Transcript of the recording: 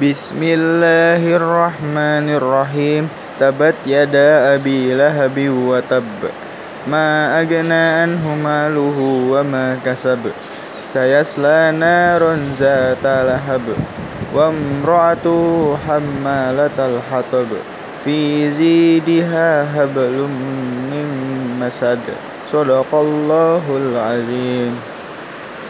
Bismillahirrahmanirrahim. Tabat yada abi lahabi wa tab. Ma agna anhu maluhu wa ma kasab. Sayasla naron zata lahab. Wa mra'atu hammalatal hatab. Fi zidiha hablum min masad. Sadaqallahul azim.